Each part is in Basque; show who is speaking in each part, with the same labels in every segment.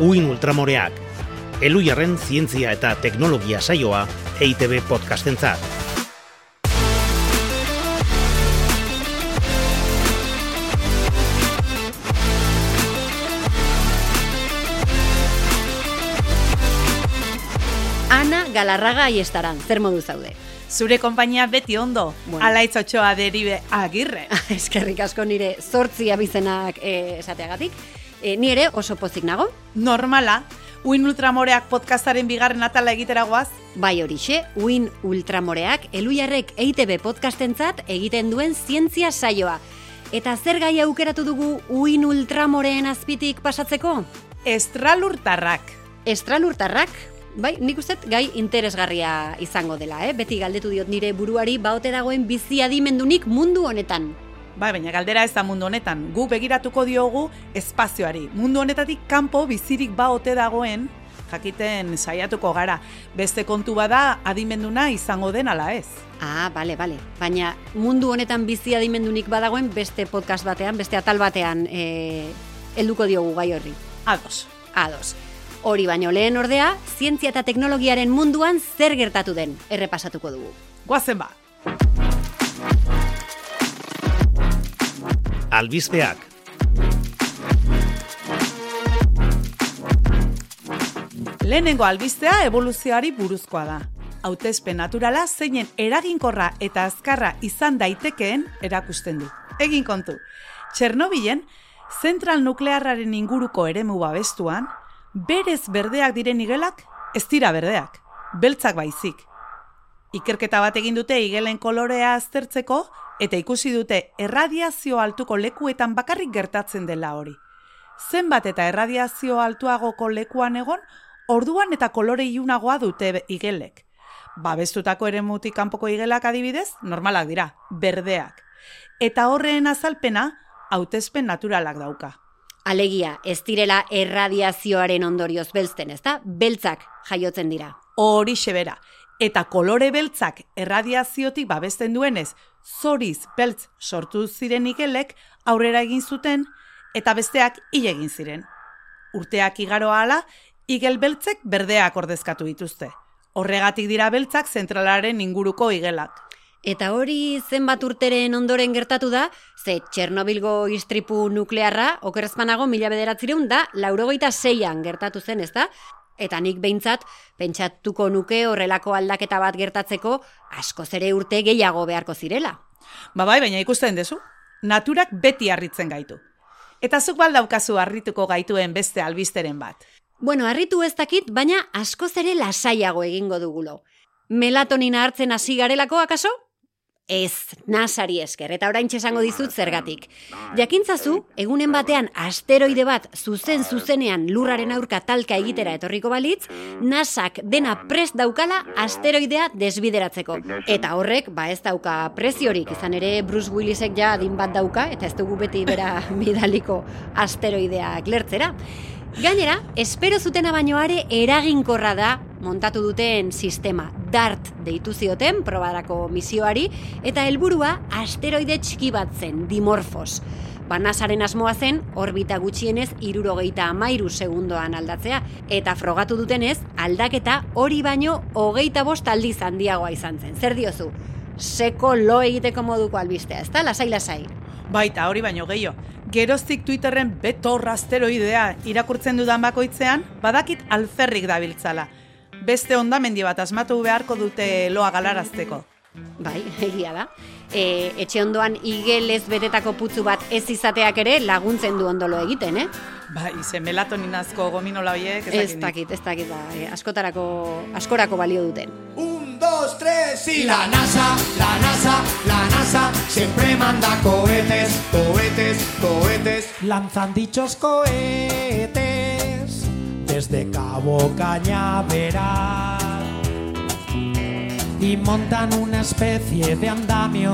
Speaker 1: Uin Ultramoreak, Elujarren zientzia eta teknologia saioa EITB podcastentzat.
Speaker 2: Ana Galarraga aiestaran, zer modu zaude?
Speaker 3: Zure konpainia beti ondo,
Speaker 2: Bueno.
Speaker 3: alaitz otxoa deribe agirre.
Speaker 2: Eskerrik asko nire zortzi abizenak eh, esateagatik. Eh, ni ere oso pozik nago,
Speaker 3: Normala, Uin Ultramoreak podcastaren bigarren atala egiteragoaz,
Speaker 2: bai horixe, uin ultramoreak, elujarrek EITB podcastentzat egiten duen zientzia saioa. Eta zer gai aukeratu dugu uin ultramoreen azpitik pasatzeko?
Speaker 3: estralurtarrak.
Speaker 2: Estralurtarrak, bai, nik uste gai interesgarria izango dela, eh? Beti galdetu diot nire buruari baote dagoen bizi adimendunik mundu honetan.
Speaker 3: Bai, baina galdera ez da mundu honetan. Gu begiratuko diogu espazioari. Mundu honetatik kanpo bizirik ba ote dagoen, jakiten saiatuko gara. Beste kontu bada adimenduna izango den ala ez.
Speaker 2: Ah, bale, bale. Baina mundu honetan bizi adimendunik badagoen beste podcast batean, beste atal batean eh, helduko diogu gai horri.
Speaker 3: Ados.
Speaker 2: Ados. Hori baino lehen ordea, zientzia eta teknologiaren munduan zer gertatu den errepasatuko dugu.
Speaker 3: Guazen ba.
Speaker 1: Albizpeak,
Speaker 3: Lehenengo albistea evoluzioari buruzkoa da. Hautezpen naturala zeinen eraginkorra eta azkarra izan daitekeen erakusten du. Egin kontu. Txernobilen, zentral nuklearraren inguruko eremu babestuan, berez berdeak diren igelak, ez dira berdeak, beltzak baizik. Ikerketa bat egin dute igelen kolorea aztertzeko eta ikusi dute erradiazio altuko lekuetan bakarrik gertatzen dela hori. Zenbat eta erradiazio altuagoko lekuan egon, orduan eta kolore iunagoa dute igelek. Babestutako eremutik kanpoko igelak adibidez, normalak dira, berdeak. Eta horren azalpena, hautespen naturalak dauka.
Speaker 2: Alegia, ez direla erradiazioaren ondorioz belzten, ezta? Beltzak jaiotzen dira.
Speaker 3: Hori bera. Eta kolore beltzak erradiaziotik babesten duenez, zoriz beltz sortu ziren igelek aurrera egin zuten eta besteak hil egin ziren. Urteak igaro ahala, igel beltzek berdeak ordezkatu dituzte. Horregatik dira beltzak zentralaren inguruko igelak.
Speaker 2: Eta hori zenbat urteren ondoren gertatu da, ze Txernobilgo istripu nuklearra, okerrezpanago mila bederatzireun da, laurogeita zeian gertatu zen, ez da? Eta nik behintzat, pentsatuko nuke horrelako aldaketa bat gertatzeko, askoz ere urte gehiago beharko zirela.
Speaker 3: Ba bai, baina ikusten dezu. Naturak beti harritzen gaitu. Eta zuk baldaukazu harrituko gaituen beste albisteren bat.
Speaker 2: Bueno, harritu ez dakit, baina askoz ere lasaiago egingo dugulo. Melatonina hartzen hasi garelako akaso? Ez, nasari esker, eta orain esango dizut zergatik. Jakintzazu, egunen batean asteroide bat zuzen zuzenean lurraren aurka talka egitera etorriko balitz, nasak dena prest daukala asteroidea desbideratzeko. Eta horrek, ba ez dauka preziorik, izan ere Bruce Willisek ja adin bat dauka, eta ez dugu beti bera bidaliko asteroideak lertzera. Gainera, espero zutena baino are eraginkorra da montatu duten sistema DART deitu zioten probarako misioari eta helburua asteroide txiki bat zen, Dimorphos. Banasaren asmoa zen orbita gutxienez irurogeita amairu segundoan aldatzea eta frogatu dutenez aldaketa hori baino hogeita bost aldiz handiagoa izan zen. Zer diozu? Seko lo egiteko moduko albistea, ez da? Lasai, lasai.
Speaker 3: Baita hori baino gehiago. Geroztik Twitterren betor asteroidea irakurtzen dudan bakoitzean, badakit alferrik dabiltzala. Beste ondamendi bat asmatu beharko dute loa galarazteko.
Speaker 2: Bai, egia da. E, etxe ondoan igelez betetako putzu bat ez izateak ere laguntzen du ondolo egiten, eh?
Speaker 3: Bai, ze melatoninazko gominola horiek, ez
Speaker 2: Ez
Speaker 3: dakit nik.
Speaker 2: dakit, ez dakit, ba, e, askotarako, askorako balio duten.
Speaker 4: Un, dos, tres y la NASA, la NASA, la NASA siempre manda cohetes, cohetes, cohetes. Lanzan dichos cohetes desde Cabo Cañaveral. Y montan una especie de andamio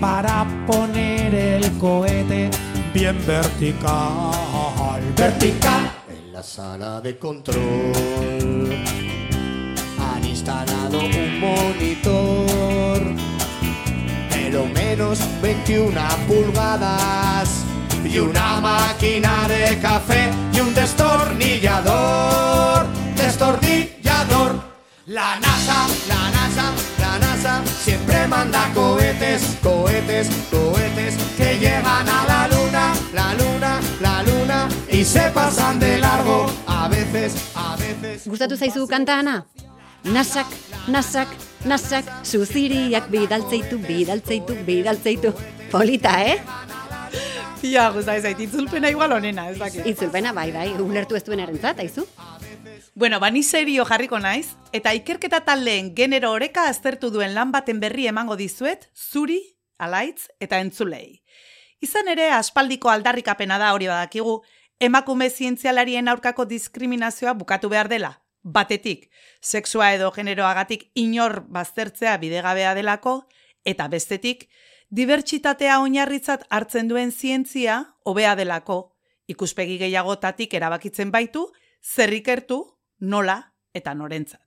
Speaker 4: para poner el cohete bien vertical, vertical. En la sala de control han instalado un monitor, pero menos 21 pulgadas, y una máquina de café y un destornillador, destornillador. La NASA, la NASA, la NASA siempre manda cohetes, cohetes, cohetes que llegan a la luna, la luna, la luna y se pasan de largo a veces, a veces.
Speaker 2: Gustatu zaizu kanta, Ana? Nasak, nasak, nasak, zuziriak bidaltzeitu, bidaltzeitu, bidaltzeitu. Polita, eh?
Speaker 3: Ja, gusta ez zait, itzulpena igual onena, ez dakit.
Speaker 2: Itzulpena, bai, bai, ulertu ez duen erentzat, aizu?
Speaker 3: Bueno, bani serio jarriko naiz, eta ikerketa taldeen genero oreka aztertu duen lan baten berri emango dizuet, zuri, alaitz eta entzulei. Izan ere, aspaldiko aldarrikapena da hori badakigu, emakume zientzialarien aurkako diskriminazioa bukatu behar dela. Batetik, sexua edo generoagatik inor baztertzea bidegabea delako, eta bestetik, dibertsitatea oinarritzat hartzen duen zientzia hobea delako, ikuspegi gehiagotatik erabakitzen baitu, zer ikertu, nola eta norentzat.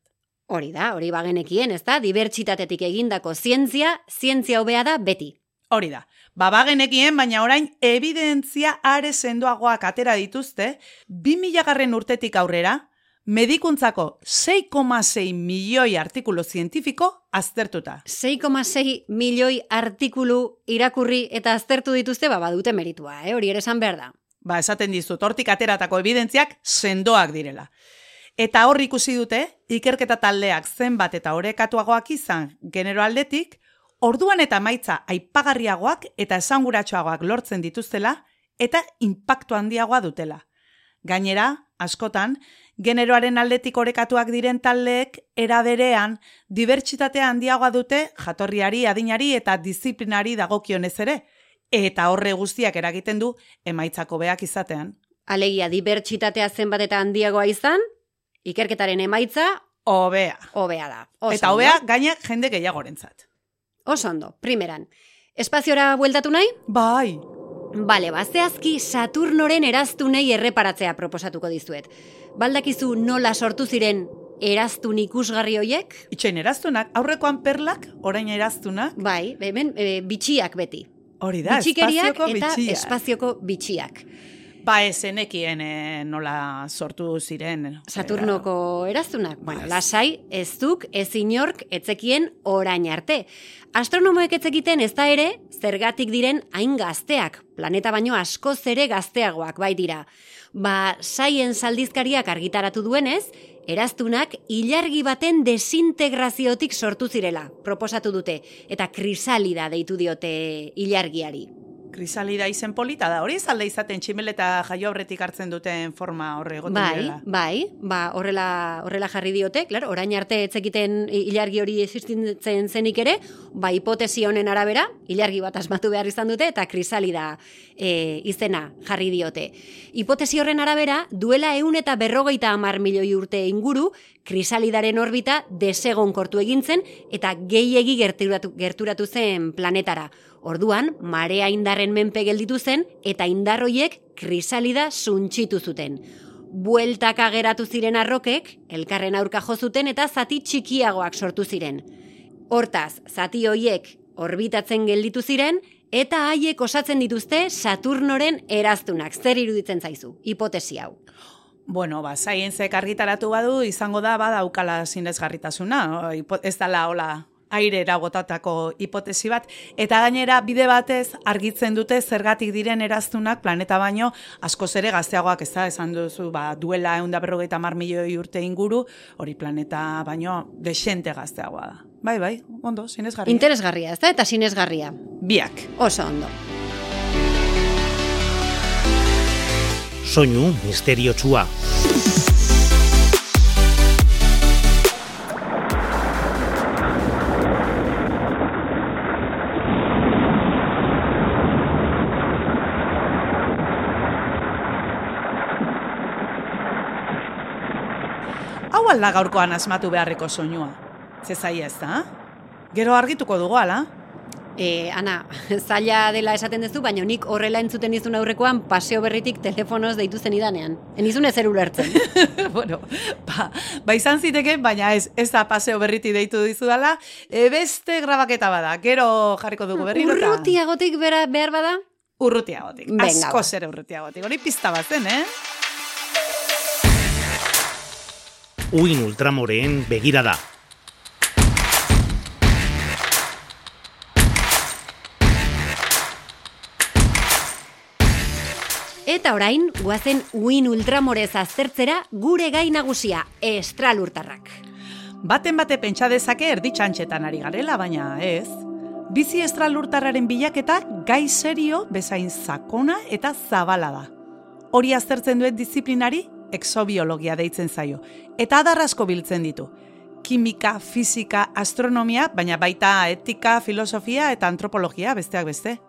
Speaker 2: Hori da, hori bagenekien, ez da, dibertsitatetik egindako zientzia, zientzia hobea da beti.
Speaker 3: Hori da, babagenekien, baina orain evidentzia are sendoagoak atera dituzte, 2000 garren urtetik aurrera, medikuntzako 6,6 milioi artikulu zientifiko aztertuta.
Speaker 2: 6,6 milioi artikulu irakurri eta aztertu dituzte, ba, badute meritua, eh? hori ere esan behar da.
Speaker 3: Ba, esaten dizut, hortik ateratako evidentziak sendoak direla. Eta hor ikusi dute, ikerketa taldeak zenbat eta orekatuagoak izan genero aldetik, orduan eta maitza aipagarriagoak eta esanguratsuagoak lortzen dituztela eta inpaktu handiagoa dutela. Gainera, askotan, generoaren aldetik orekatuak diren taldeek eraberean dibertsitatea handiagoa dute jatorriari, adinari eta disiplinari dagokionez ere, eta horre guztiak eragiten du emaitzako beak izatean.
Speaker 2: Alegia, dibertsitatea zenbat eta handiagoa izan, ikerketaren emaitza,
Speaker 3: Obea.
Speaker 2: hobea da. Oso
Speaker 3: Eta hobea gaina jende gehiagorentzat.
Speaker 2: Oso ondo, primeran. Espaziora bueltatu nahi?
Speaker 3: Bai.
Speaker 2: Bale, ba, zehazki Saturnoren eraztunei erreparatzea proposatuko dizuet. Baldakizu nola sortu ziren eraztun ikusgarri hoiek?
Speaker 3: Itxain eraztunak, aurrekoan perlak, orain eraztunak,
Speaker 2: Bai, hemen e, bitxiak beti.
Speaker 3: hori da,
Speaker 2: Bitxikeriak
Speaker 3: espazioko
Speaker 2: eta
Speaker 3: bitxia.
Speaker 2: espazioko bitxiak.
Speaker 3: Ba, ezenekien eh, nola sortu ziren.
Speaker 2: Saturnoko eraztunak. Bueno,
Speaker 3: Ez.
Speaker 2: lasai, ez duk, ez inork, etzekien orain arte. Astronomoek etzekiten ez da ere, zergatik diren hain gazteak, planeta baino askoz ere gazteagoak bai dira. Ba, saien saldizkariak argitaratu duenez, eraztunak ilargi baten desintegraziotik sortu zirela, proposatu dute, eta krisalida deitu diote ilargiari.
Speaker 3: Krisalida izen polita da, hori ez alde izaten tximeleta jaio aurretik hartzen duten forma horre egoten
Speaker 2: Bai,
Speaker 3: direla.
Speaker 2: bai, ba, horrela, horrela jarri diote, claro, orain arte etzekiten ilargi hori existitzen zenik ere, ba, hipotesi honen arabera, ilargi bat asmatu behar izan dute, eta krisalida e, izena jarri diote. Hipotesi horren arabera, duela eun eta berrogeita hamar milioi urte inguru, krisalidaren orbita desegonkortu egintzen, eta gehiegi gerturatu, gerturatu zen planetara. Orduan, marea indarren menpe gelditu zen, eta indarroiek krisalida suntxitu zuten. Bueltaka geratu ziren arrokek, elkarren aurka jo zuten eta zati txikiagoak sortu ziren. Hortaz, zati hoiek orbitatzen gelditu ziren, eta haiek osatzen dituzte Saturnoren eraztunak. Zer iruditzen zaizu? Hipotesi hau.
Speaker 3: Bueno, ba, saientzek argitaratu badu, izango da badaukala sinezgarritasuna, ez dala hola airera botatako hipotesi bat, eta gainera bide batez argitzen dute zergatik diren eraztunak planeta baino askoz ere gazteagoak ez da, esan duzu, ba, duela eunda berrogeita mar milioi urte inguru, hori planeta baino desente gazteagoa da. Bai, bai, ondo, sinesgarria.
Speaker 2: Interesgarria, ez da? Eta sinesgarria.
Speaker 3: Biak.
Speaker 2: Oso ondo.
Speaker 1: Soinu misteriotsua.
Speaker 3: Alda gaurkoan asmatu beharreko soinua. Zezaia ez da? Gero argituko dugu, ala?
Speaker 2: E, Ana, zaila dela esaten duzu, baina nik horrela entzuten dizun aurrekoan paseo berritik telefonoz deitu zen idanean. Enizun ezer ulertzen.
Speaker 3: bueno, ba, ba izan ziteke, baina ez, ez da paseo berriti deitu dizudala, e, beste grabaketa bada, gero jarriko dugu berriro.
Speaker 2: Urrutiagotik bera, behar bada?
Speaker 3: urrutiagotik. Asko
Speaker 2: ba.
Speaker 3: zer urrutiagotik. Hori pizta bat zen, eh?
Speaker 1: Uin ultramoreen begirada.
Speaker 2: Eta orain, guazen uin ultramorez aztertzera gure gai nagusia, estralurtarrak.
Speaker 3: Baten bate pentsa dezake erditxantxetan ari garela, baina ez. Bizi estralurtarraren bilaketa gai serio bezain sakona eta zabala da. Hori aztertzen duen disiplinari exobiologia deitzen zaio, eta adar asko biltzen ditu. Kimika, fisika, astronomia, baina baita etika, filosofia eta antropologia besteak beste.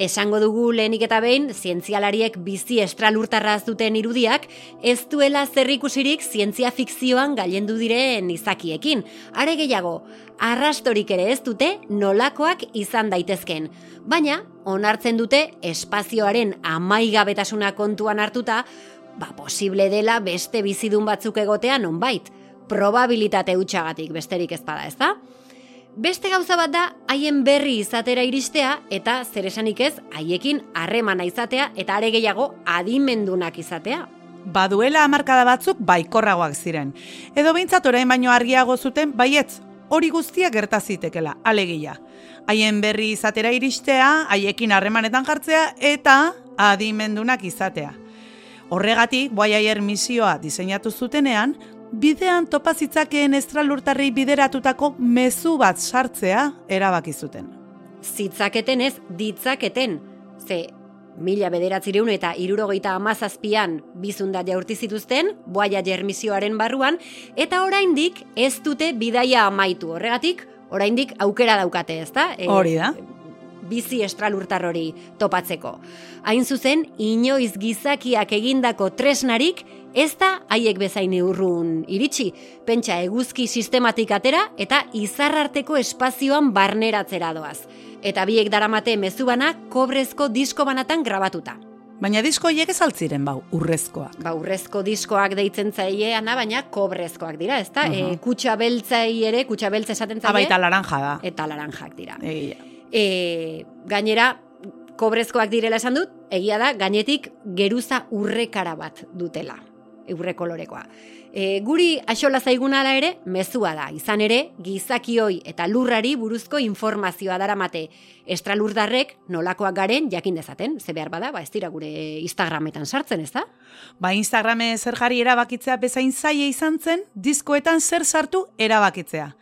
Speaker 2: Esango dugu lehenik eta behin, zientzialariek bizi estralurtarraz duten irudiak, ez duela zerrikusirik zientzia fikzioan gailendu diren izakiekin. Are gehiago, arrastorik ere ez dute nolakoak izan daitezken. Baina, onartzen dute espazioaren amaigabetasuna kontuan hartuta, ba posible dela beste bizidun batzuk egotea nonbait. Probabilitate hutsagatik besterik ez bada, ezta? Beste gauza bat da haien berri izatera iristea eta zer esanik ez haiekin harremana izatea eta are gehiago adimendunak izatea.
Speaker 3: Baduela hamarkada batzuk baikorragoak ziren. Edo behintzat orain baino argiago zuten baietz, hori guztia gerta zitekela, alegia. Haien berri izatera iristea, haiekin harremanetan jartzea eta adimendunak izatea. Horregatik, Voyager misioa diseinatu zutenean, bidean topa zitzakeen estralurtarrei bideratutako mezu bat sartzea erabaki zuten.
Speaker 2: Zitzaketen ez, ditzaketen. Ze, mila bederatzireun eta irurogeita amazazpian bizunda jaurti zituzten, Voyager misioaren barruan, eta oraindik ez dute bidaia amaitu. Horregatik, oraindik aukera daukate, ezta? E,
Speaker 3: Hori da.
Speaker 2: Bizi estralurtar hori topatzeko. Hain zuzen, inoiz gizakiak egindako tresnarik ez da haiek bezain urrun iritsi. Pentsa eguzki sistematik atera eta izarrarteko espazioan barneratzera doaz. Eta biek daramate mezubana kobrezko disko banatan grabatuta.
Speaker 3: Baina disko hiek ez altziren bau, urrezkoak.
Speaker 2: Ba, urrezko diskoak deitzen zaieana, baina kobrezkoak dira, ezta?
Speaker 3: Mhm.
Speaker 2: E, kutsa beltzai ere, kutsa beltza esaten zaie.
Speaker 3: Abaita laranja da.
Speaker 2: Eta laranjak dira.
Speaker 3: Egia.
Speaker 2: E, gainera, kobrezkoak direla esan dut, egia da, gainetik geruza urrekara bat dutela, urre kolorekoa. E, guri axola zaiguna ala ere, mezua da. Izan ere, gizakioi eta lurrari buruzko informazioa daramate. Estralurdarrek nolakoak garen jakin dezaten, ze behar bada, ba ez dira gure Instagrametan sartzen, ez da?
Speaker 3: Ba Instagrame zer jarri erabakitzea bezain zaie izan zen, diskoetan zer sartu erabakitzea.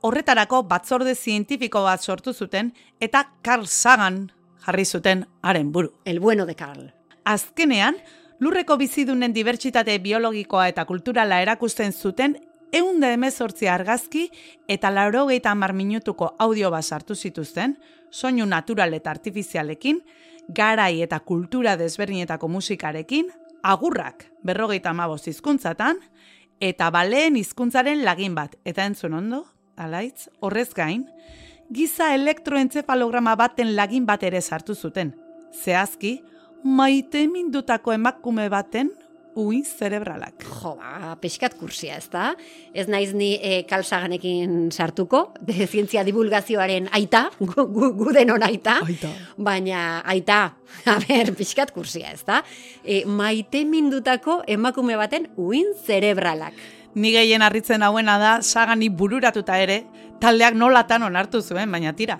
Speaker 3: Horretarako batzorde zientifiko bat sortu zuten eta Carl Sagan jarri zuten haren buru.
Speaker 2: El bueno de Carl.
Speaker 3: Azkenean, lurreko bizidunen dibertsitate biologikoa eta kulturala erakusten zuten eunda emezortzi argazki eta laurogeita hamar minutuko audio bat sartu zituzten, soinu natural eta artifizialekin, garai eta kultura desberdinetako musikarekin, agurrak berrogeita hamabost hizkuntzatan eta baleen hizkuntzaren lagin bat. Eta entzun ondo, alaitz, horrez gain, giza elektroentzefalograma baten lagin bat ere sartu zuten. Zehazki, maite mindutako emakume baten uin zerebralak.
Speaker 2: Jo, ba, pixkat kursia, ez da? Ez naiz ni e, kalsaganekin sartuko, de zientzia divulgazioaren aita, gu, gu, gu denon aita,
Speaker 3: Aita.
Speaker 2: baina aita, a ber, pixkat kursia, ez da? E, maite mindutako emakume baten uin zerebralak.
Speaker 3: Ni gehien harritzen hauena da sagani bururatuta ere, taldeak nolatan onartu zuen, baina tira.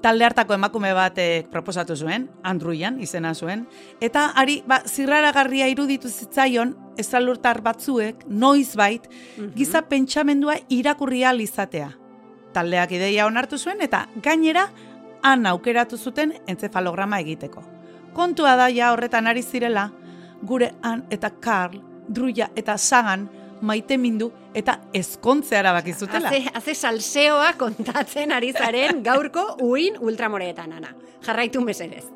Speaker 3: Talde hartako emakume batek proposatu zuen, Andruian izena zuen, eta ari ba, zirraragarria iruditu zitzaion, estralurtar batzuek, noizbait, giza pentsamendua irakurri ahal izatea. Taldeak ideia onartu zuen, eta gainera, han aukeratu zuten entzefalograma egiteko. Kontua da ja horretan ari zirela, gure han eta Karl, Druia eta Sagan, maite mindu eta ezkontzea erabaki zutela.
Speaker 2: Haze, haze salseoa kontatzen ari zaren gaurko uin ultramoreetan, ana. Jarraitu mesedez.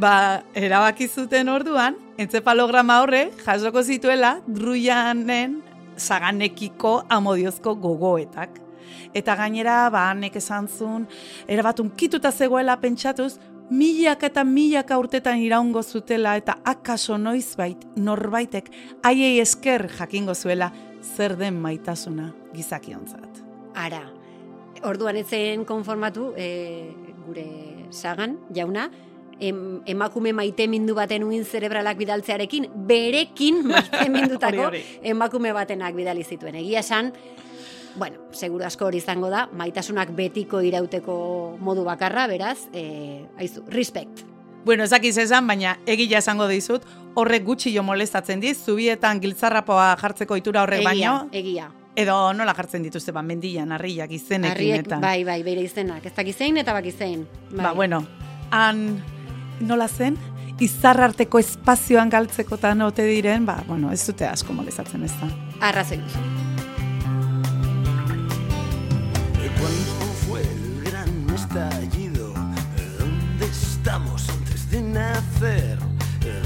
Speaker 3: Ba, erabaki zuten orduan, entzefalograma horre jasoko zituela Druianen saganekiko amodiozko gogoetak. Eta gainera, ba, hanek esan zuen, erabatun kituta zegoela pentsatuz, milaka eta milaka urtetan iraungo zutela eta akaso noizbait norbaitek haiei esker jakingo zuela zer den maitasuna gizakiontzat.
Speaker 2: Ara, orduan ez zen konformatu e, gure sagan, jauna, em, emakume maite mindu baten uin zerebralak bidaltzearekin, berekin maite mindutako emakume batenak bidali zituen. Egia esan, bueno, seguru asko hori izango da, maitasunak betiko irauteko modu bakarra, beraz, e, aizu, respect.
Speaker 3: Bueno, ezakiz esan, baina egia esango dizut, horrek gutxi jo molestatzen diz, zubietan giltzarrapoa jartzeko itura horrek
Speaker 2: Egia,
Speaker 3: baino,
Speaker 2: egia.
Speaker 3: edo nola jartzen dituzte, ba, mendian, harriak izenekin
Speaker 2: Harriek,
Speaker 3: eta.
Speaker 2: bai, bai, bere izenak. Ez dakizein eta bakizein. Bai.
Speaker 3: Ba, bueno, han nola zen, izar arteko espazioan galtzekotan ote diren, ba, bueno, ez dute asko molestatzen ez da.
Speaker 2: Arrazoi
Speaker 5: ¿Cuándo fue el gran estallido? ¿Dónde estamos antes de nacer?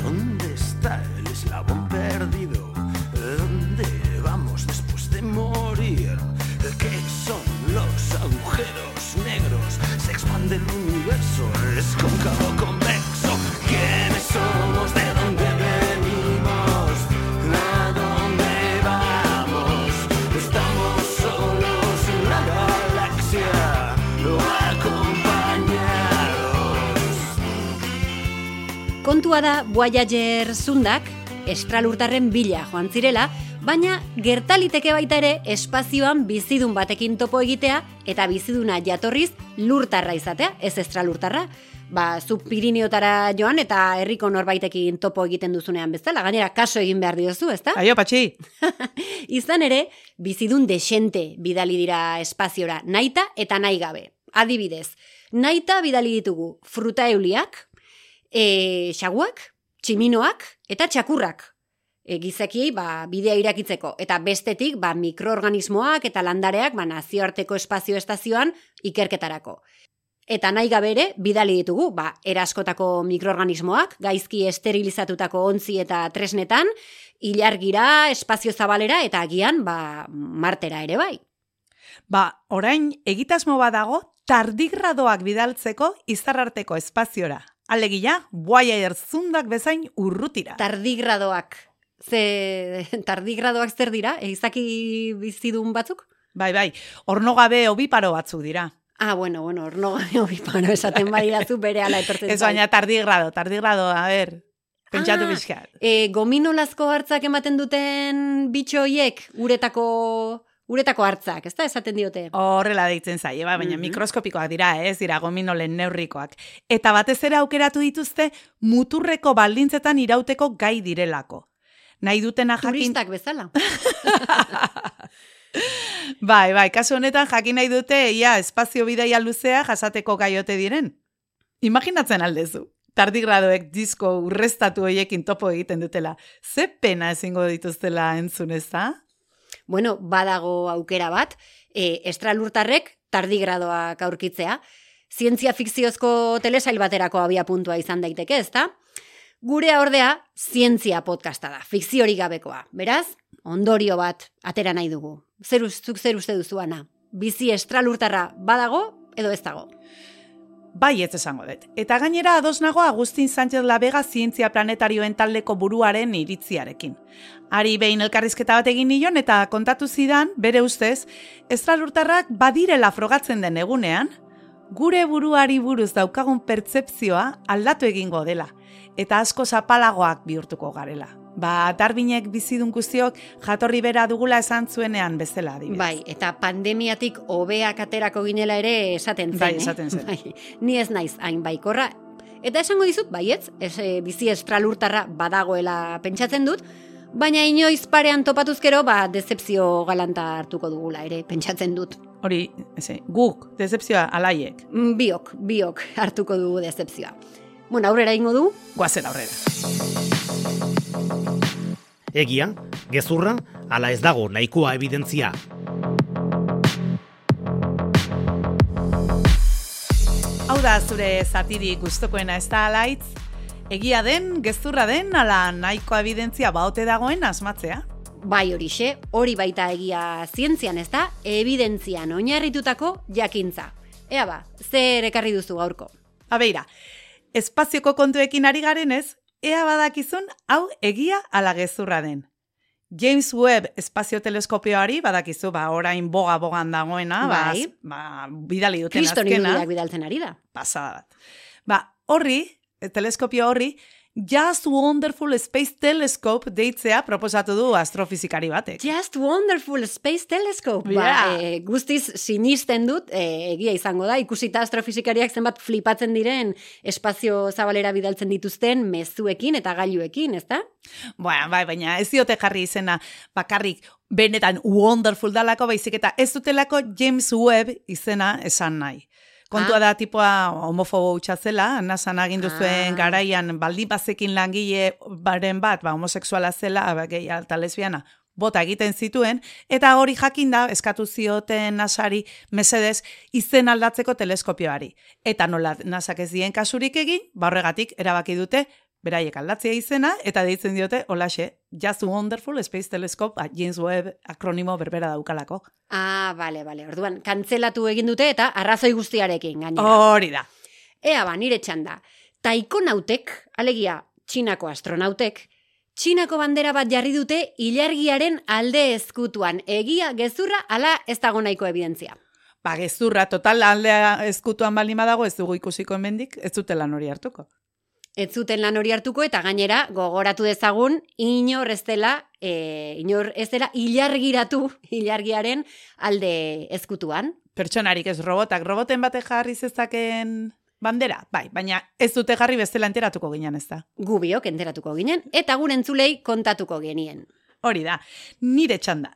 Speaker 5: ¿Dónde está el eslabón perdido? ¿Dónde vamos después de morir? ¿Qué son los agujeros negros? Se expande el universo, es
Speaker 2: Kontua da Voyager zundak estralurtarren bila joan zirela, baina gertaliteke baita ere espazioan bizidun batekin topo egitea eta biziduna jatorriz lurtarra izatea, ez estralurtarra. Ba, zu Pirineotara joan eta herriko norbaitekin topo egiten duzunean bezala, gainera kaso egin behar diozu, ezta?
Speaker 3: Aio, patxi!
Speaker 2: Izan ere, bizidun desente bidali dira espaziora, naita eta nahi gabe. Adibidez, naita bidali ditugu fruta euliak, e, xaguak, tximinoak eta txakurrak. E, gizakiei ba, bidea irakitzeko. Eta bestetik ba, mikroorganismoak eta landareak ba, nazioarteko espazio estazioan ikerketarako. Eta nahi gabe ere, bidali ditugu, ba, eraskotako mikroorganismoak, gaizki esterilizatutako ontzi eta tresnetan, ilargira, espazio zabalera eta agian, ba, martera ere bai.
Speaker 3: Ba, orain egitasmo badago tardigradoak bidaltzeko izarrarteko espaziora. Alegia, Voyager zundak bezain urrutira.
Speaker 2: Tardigradoak. Ze tardigradoak zer dira? E, izaki bizidun batzuk?
Speaker 3: Bai, bai, ornogabe obiparo batzuk dira.
Speaker 2: Ah, bueno, bueno, orno gabe pano esaten badidazu bere ala etortzen
Speaker 3: Ez baina tardigrado, tardigrado, a ber, pentsatu
Speaker 2: Ah,
Speaker 3: bizkat.
Speaker 2: E, gominolazko hartzak ematen duten bitxo uretako uretako hartzak, ez da esaten diote?
Speaker 3: Horrela deitzen zaie, ba, baina
Speaker 2: Mhm.
Speaker 3: mikroskopikoak dira, ez dira gominolen neurrikoak. Eta batez ere aukeratu dituzte muturreko baldintzetan irauteko gai direlako. Nahi dutena jakin...
Speaker 2: Turistak bezala.
Speaker 3: Bai, bai, kasu honetan jakin nahi dute ia espazio bidaia luzea jasateko gaiote diren. Imaginatzen aldezu. Tardigradoek disko urrestatu hoiekin topo egiten dutela. Ze pena ezingo dituztela entzun ez da?
Speaker 2: Bueno, badago aukera bat, e, estralurtarrek tardigradoak aurkitzea. Zientzia fikziozko telesail baterako abia puntua izan daiteke, ezta? Gurea ordea, zientzia podcasta da, fikziorik gabekoa. Beraz, ondorio bat atera nahi dugu. Zer, zuk zer uste duzu, Ana? Bizi estralurtarra badago edo ez dago?
Speaker 3: Bai, ez esango dut. Eta gainera ados nago Agustin Sánchez Labega zientzia planetarioen taldeko buruaren iritziarekin. Ari behin elkarrizketa bat egin nion eta kontatu zidan, bere ustez, estralurtarrak badirela frogatzen den egunean, gure buruari buruz daukagun pertzepzioa aldatu egingo dela, eta asko zapalagoak bihurtuko garela. Ba, darbinek bizidun guztiok jatorri bera dugula esan zuenean bezala, adibidez.
Speaker 2: Bai, eta pandemiatik hobeak aterako ginela ere esaten zen.
Speaker 3: Bai,
Speaker 2: eh?
Speaker 3: esaten zen.
Speaker 2: Bai, ni ez naiz hain baikorra. Eta esango dizut, baietz, ez, e, bizi estralurtarra badagoela pentsatzen dut, baina inoiz parean topatuzkero, ba, decepzio galanta hartuko dugula ere, pentsatzen dut.
Speaker 3: Hori, eze, guk, decepzioa alaiek,
Speaker 2: Mm, Biok, biok hartuko dugu decepzioa. Bueno, aurrera ingo du,
Speaker 3: guazen aurrera.
Speaker 1: Egia, gezurra, ala ez dago nahikoa evidentzia.
Speaker 3: Hau da zure zatiri gustokoena ez da alaitz, egia den, gezurra den, ala nahiko evidentzia baote dagoen asmatzea.
Speaker 2: bai horixe, hori baita egia zientzian ez da, evidentzian oinarritutako jakintza. Ea ba, zer ekarri duzu gaurko?
Speaker 3: Abeira, espazioko kontuekin ari garenez, ea badakizun hau egia ala gezurra den. James Webb espazio teleskopioari badakizu, ba, orain boga-bogan dagoena,
Speaker 2: Bai.
Speaker 3: ba, ba, bidali duten azkena.
Speaker 2: bidaltzen ari da.
Speaker 3: pasada bat. Ba, horri, teleskopio horri, Just Wonderful Space Telescope deitzea proposatu du astrofizikari batek.
Speaker 2: Just Wonderful Space Telescope.
Speaker 3: Yeah.
Speaker 2: Ba, e, guztiz sinisten dut, e, egia izango da, ikusita astrofizikariak zenbat flipatzen diren espazio zabalera bidaltzen dituzten mezuekin eta gailuekin, ezta?
Speaker 3: Bueno, bai, baina ez diote jarri izena bakarrik benetan wonderful dalako baizik eta ez dutelako James Webb izena esan nahi. Kontua
Speaker 2: Ah.
Speaker 3: da tipoa homofobo hutsa zela, nasan agindu zuen
Speaker 2: Ah.
Speaker 3: garaian baldin bazekin langile baren bat, ba, homosexuala zela, ba, gehi eta lesbiana, bota egiten zituen, eta hori jakinda eskatu zioten nasari mesedez izen aldatzeko teleskopioari. Eta nola nasak ez dien kasurik egin, ba horregatik erabaki dute beraiek aldatzea izena, eta deitzen diote, holaxe, Just Wonderful Space Telescope, a James Webb akronimo berbera daukalako.
Speaker 2: Ah, bale, bale. Orduan, kantzelatu egin dute eta arrazoi guztiarekin gainera.
Speaker 3: Hori da.
Speaker 2: Ea ba, nire txanda. Taikonautek, alegia, txinako astronautek, txinako bandera bat jarri dute ilargiaren alde ezkutuan. Egia, gezurra, ala ez dago nahiko evidentzia.
Speaker 3: Ba, gezurra, total aldea ezkutuan baldin badago, ez dugu ikusiko hemendik, ez dute lan hori hartuko.
Speaker 2: Ez zuten lan hori hartuko eta gainera gogoratu dezagun inor ez dela, e, inor ez dela ilargiratu ilargiaren alde ezkutuan.
Speaker 3: Pertsonarik ez robotak, roboten bate jarri zezaken bandera, bai, baina ez dute jarri bestela enteratuko ginen ez da.
Speaker 2: Gubiok enteratuko ginen eta gure entzulei kontatuko genien.
Speaker 3: Hori da, nire txanda.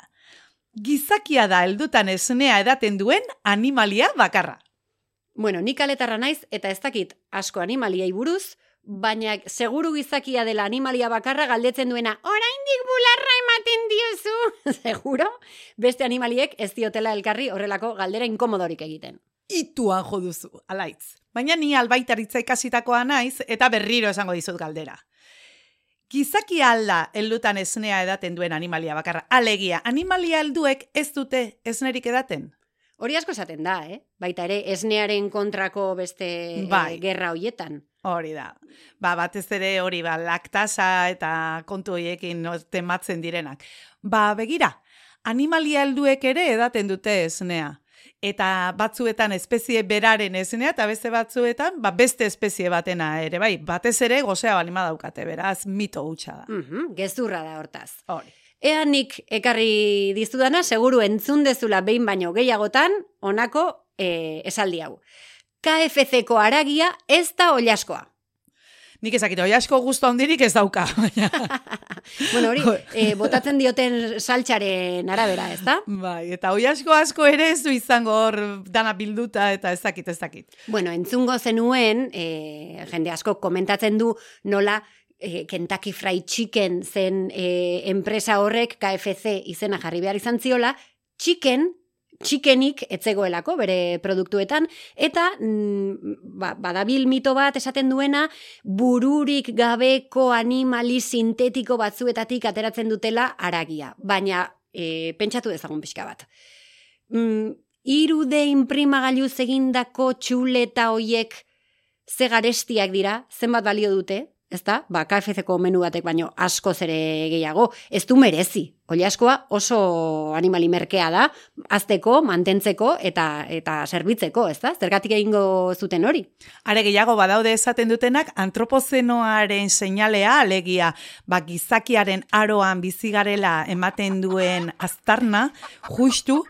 Speaker 3: Gizakia da heldutan esnea edaten duen animalia bakarra.
Speaker 2: Bueno, nik aletarra naiz eta ez dakit asko animaliai buruz, baina seguru gizakia dela animalia bakarra galdetzen duena, oraindik bularra ematen diozu, seguro, beste animaliek ez diotela elkarri horrelako galdera inkomodorik egiten.
Speaker 3: Ituan jo duzu, alaitz. Baina ni albaitaritza ikasitakoa naiz eta berriro esango dizut galdera. Gizaki alda heldutan esnea edaten duen animalia bakarra. Alegia, animalia helduek ez dute esnerik edaten.
Speaker 2: Hori asko esaten da, eh? Baita ere, esnearen kontrako beste
Speaker 3: Bai.
Speaker 2: eh, gerra hoietan.
Speaker 3: Hori da. Ba, batez ere hori, ba, laktasa eta kontu horiekin no, tematzen direnak. Ba, begira, animalia helduek ere edaten dute esnea. Eta batzuetan espezie beraren esnea, eta beste batzuetan, ba, beste espezie batena ere, bai, batez ere gozea balima daukate, beraz, mito hutsa da.
Speaker 2: Mhm, gezurra da hortaz.
Speaker 3: Hori.
Speaker 2: Ea nik ekarri dizudana, seguru entzun dezula behin baino gehiagotan, honako eh, esaldi hau. KFC-ko aragia ez da oliaskoa.
Speaker 3: Nik ezakit, oi asko guztu handirik ez dauka.
Speaker 2: Bueno, hori, eh, botatzen dioten saltxaren arabera, ez da?
Speaker 3: bai, eta oi asko ere ez du izango hor dana bilduta eta ez dakit, ez dakit.
Speaker 2: Bueno, entzungo zenuen, eh, jende asko komentatzen du nola eh, Kentucky Fried Chicken zen eh, enpresa horrek KFC izena jarri behar izan ziola, chicken, chickenik etzegoelako bere produktuetan, eta mm, ba, badabil mito bat esaten duena, bururik gabeko animali sintetiko batzuetatik ateratzen dutela aragia. Baina, eh, pentsatu dezagun pixka bat. Mm, irude imprimagailuz egindako txuleta hoiek ze garestiak dira, zenbat balio dute, ezta? Ba, KFC-ko menu batek baino askoz ere gehiago, ez du merezi. Oliaskoa oso animali merkea da, azteko, mantentzeko eta eta zerbitzeko, ezta? Zergatik egingo zuten hori?
Speaker 3: Are gehiago badaude esaten dutenak antropozenoaren seinalea alegia, ba gizakiaren aroan bizigarela ematen duen aztarna, justu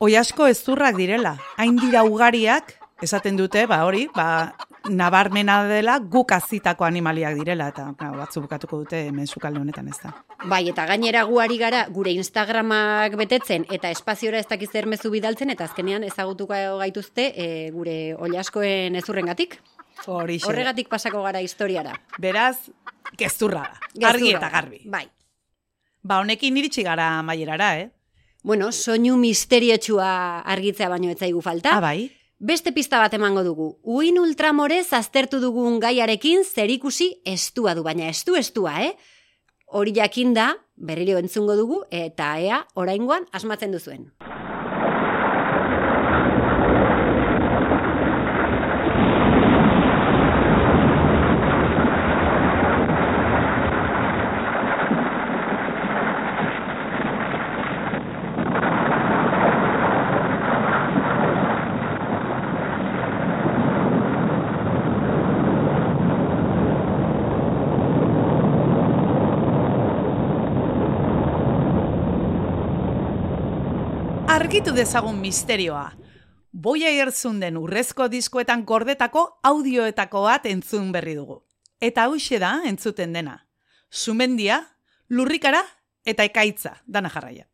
Speaker 3: oi asko ezurrak direla. Hain dira ugariak esaten dute, ba hori, ba nabarmena dela guk azitako animaliak direla eta claro, batzu bukatuko dute hemen sukalde honetan ez da.
Speaker 2: Bai, eta gainera guari gara gure Instagramak betetzen eta espaziora ez dakiz zer mezu bidaltzen eta azkenean ezagutuko gaituzte e, gure oliaskoen ezurrengatik.
Speaker 3: Horixe.
Speaker 2: Horregatik pasako gara historiara.
Speaker 3: Beraz, gezurra da. Argi eta garbi.
Speaker 2: Bai.
Speaker 3: Ba honekin iritsi gara maierara, eh?
Speaker 2: Bueno, soinu misteriotxua argitzea baino ez zaigu falta.
Speaker 3: Ah, bai.
Speaker 2: Beste pista bat emango dugu. Uin ultramorez aztertu dugun gaiarekin zerikusi estua du, baina estu estua, eh? Hori jakin da, berriro entzungo dugu, eta ea, oraingoan asmatzen duzuen.
Speaker 3: Argitu dezagun misterioa. Boia erzun den urrezko diskoetan gordetako audioetako bat entzun berri dugu. Eta hauxe da entzuten dena. Sumendia, lurrikara eta ekaitza, dana jarraia.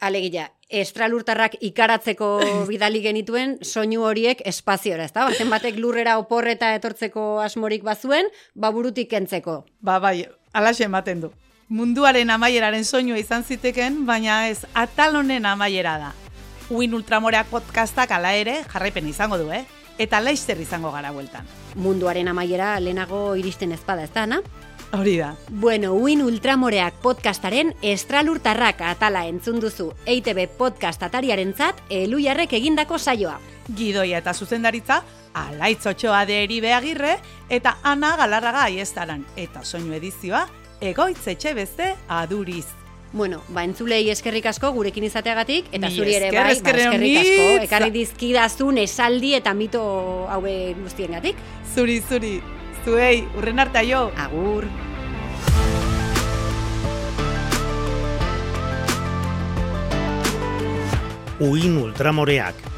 Speaker 2: Alegia, estralurtarrak ikaratzeko bidali genituen soinu horiek espaziora, ezta? Baten batek lurrera oporreta etortzeko asmorik bazuen, baburutik kentzeko.
Speaker 3: Ba bai, alaxe ematen du. Munduaren amaieraren soinua izan ziteken, baina ez atal honen amaiera da. Uin Ultramoreak podcastak ala ere jarraipen izango du, eh? Eta laizzer izango gara bueltan.
Speaker 2: Munduaren amaiera lehenago iristen ezpada, ezta, na?
Speaker 3: Hori da.
Speaker 2: Bueno, Uin Ultramoreak podcastaren estralurtarrak atala entzun duzu EITB podcast atariaren zat, eluiarrek egindako saioa.
Speaker 3: Gidoia eta zuzendaritza, alaitz otxoa de eri beagirre, eta ana galarraga aiestaran. Eta soinu edizioa, egoitz etxe beste aduriz.
Speaker 2: Bueno, ba, entzulei eskerrik asko gurekin izateagatik, eta
Speaker 3: Ni
Speaker 2: zuri ere
Speaker 3: esker,
Speaker 2: bai, ba,
Speaker 3: esker
Speaker 2: eskerrik asko. Ekarri dizkidazun esaldi eta mito haue guztiengatik.
Speaker 3: Zuri, zuri, zuei, urren arte aio.
Speaker 2: Agur.
Speaker 1: Uin Ultramoreak